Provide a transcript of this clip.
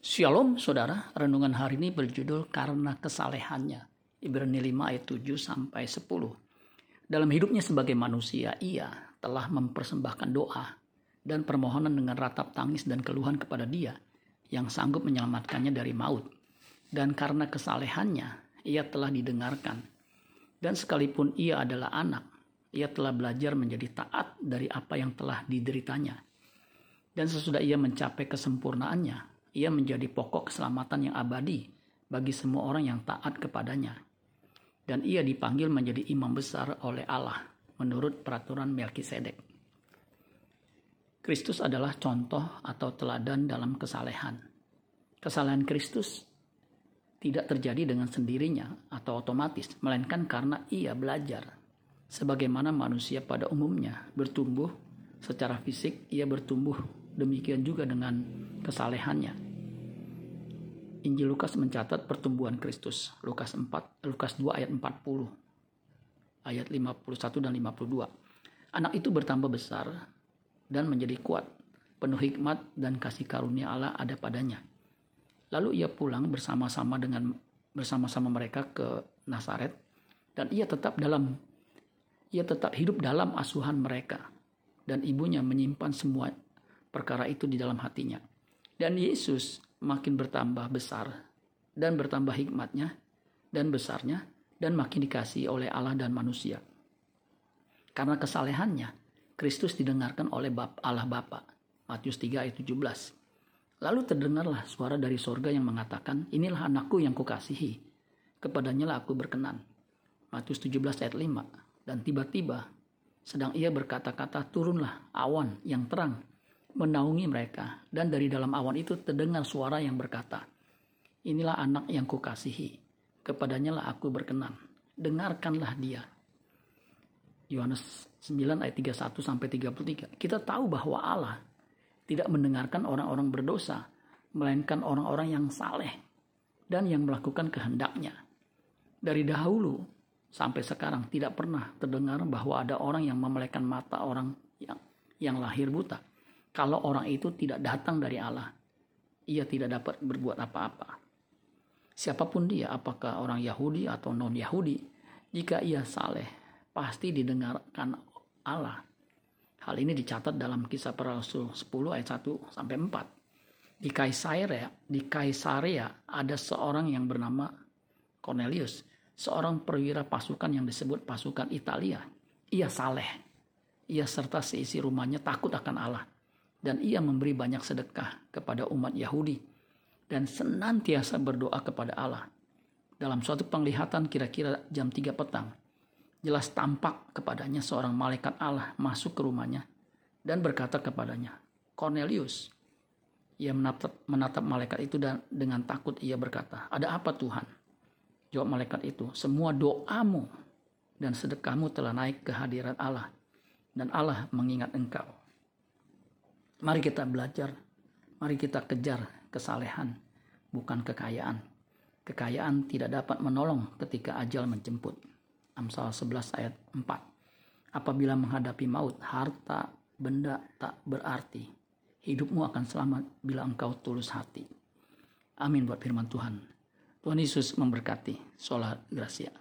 Shalom saudara, renungan hari ini berjudul Karena Kesalehannya. Ibrani 5 ayat 7 sampai 10. Dalam hidupnya sebagai manusia, ia telah mempersembahkan doa dan permohonan dengan ratap tangis dan keluhan kepada dia yang sanggup menyelamatkannya dari maut. Dan karena kesalehannya, ia telah didengarkan. Dan sekalipun ia adalah anak, ia telah belajar menjadi taat dari apa yang telah dideritanya. Dan sesudah ia mencapai kesempurnaannya, ia menjadi pokok keselamatan yang abadi bagi semua orang yang taat kepadanya. Dan ia dipanggil menjadi imam besar oleh Allah menurut peraturan Melkisedek. Kristus adalah contoh atau teladan dalam kesalehan. Kesalehan Kristus tidak terjadi dengan sendirinya atau otomatis, melainkan karena ia belajar. Sebagaimana manusia pada umumnya bertumbuh secara fisik, ia bertumbuh demikian juga dengan kesalehannya. Injil Lukas mencatat pertumbuhan Kristus. Lukas 4, Lukas 2 ayat 40. Ayat 51 dan 52. Anak itu bertambah besar dan menjadi kuat, penuh hikmat dan kasih karunia Allah ada padanya. Lalu ia pulang bersama-sama dengan bersama-sama mereka ke Nazaret dan ia tetap dalam ia tetap hidup dalam asuhan mereka dan ibunya menyimpan semua perkara itu di dalam hatinya. Dan Yesus makin bertambah besar dan bertambah hikmatnya dan besarnya dan makin dikasih oleh Allah dan manusia. Karena kesalehannya, Kristus didengarkan oleh Allah Bapa. Matius 3 ayat 17. Lalu terdengarlah suara dari sorga yang mengatakan, inilah anakku yang kukasihi, kepadanya lah aku berkenan. Matius 17 ayat 5. Dan tiba-tiba, sedang ia berkata-kata, turunlah awan yang terang menaungi mereka dan dari dalam awan itu terdengar suara yang berkata, Inilah anak yang kukasihi, kepadanya lah aku berkenan, dengarkanlah dia. Yohanes 9 ayat 31 sampai 33. Kita tahu bahwa Allah tidak mendengarkan orang-orang berdosa, melainkan orang-orang yang saleh dan yang melakukan kehendaknya. Dari dahulu sampai sekarang tidak pernah terdengar bahwa ada orang yang memelekan mata orang yang yang lahir buta kalau orang itu tidak datang dari Allah, ia tidak dapat berbuat apa-apa. Siapa pun dia, apakah orang Yahudi atau non-Yahudi, jika ia saleh, pasti didengarkan Allah. Hal ini dicatat dalam kisah para rasul 10 ayat 1 sampai 4. Di Kaisarea, di Kaisarea ada seorang yang bernama Cornelius, seorang perwira pasukan yang disebut pasukan Italia. Ia saleh. Ia serta seisi rumahnya takut akan Allah dan ia memberi banyak sedekah kepada umat Yahudi dan senantiasa berdoa kepada Allah. Dalam suatu penglihatan kira-kira jam 3 petang, jelas tampak kepadanya seorang malaikat Allah masuk ke rumahnya dan berkata kepadanya, Cornelius. Ia menatap, menatap malaikat itu dan dengan takut ia berkata, ada apa Tuhan? Jawab malaikat itu, semua doamu dan sedekahmu telah naik ke hadirat Allah dan Allah mengingat engkau. Mari kita belajar, mari kita kejar kesalehan, bukan kekayaan. Kekayaan tidak dapat menolong ketika ajal menjemput. Amsal 11 ayat 4. Apabila menghadapi maut, harta, benda tak berarti. Hidupmu akan selamat bila engkau tulus hati. Amin buat firman Tuhan. Tuhan Yesus memberkati. Sholat Gracia.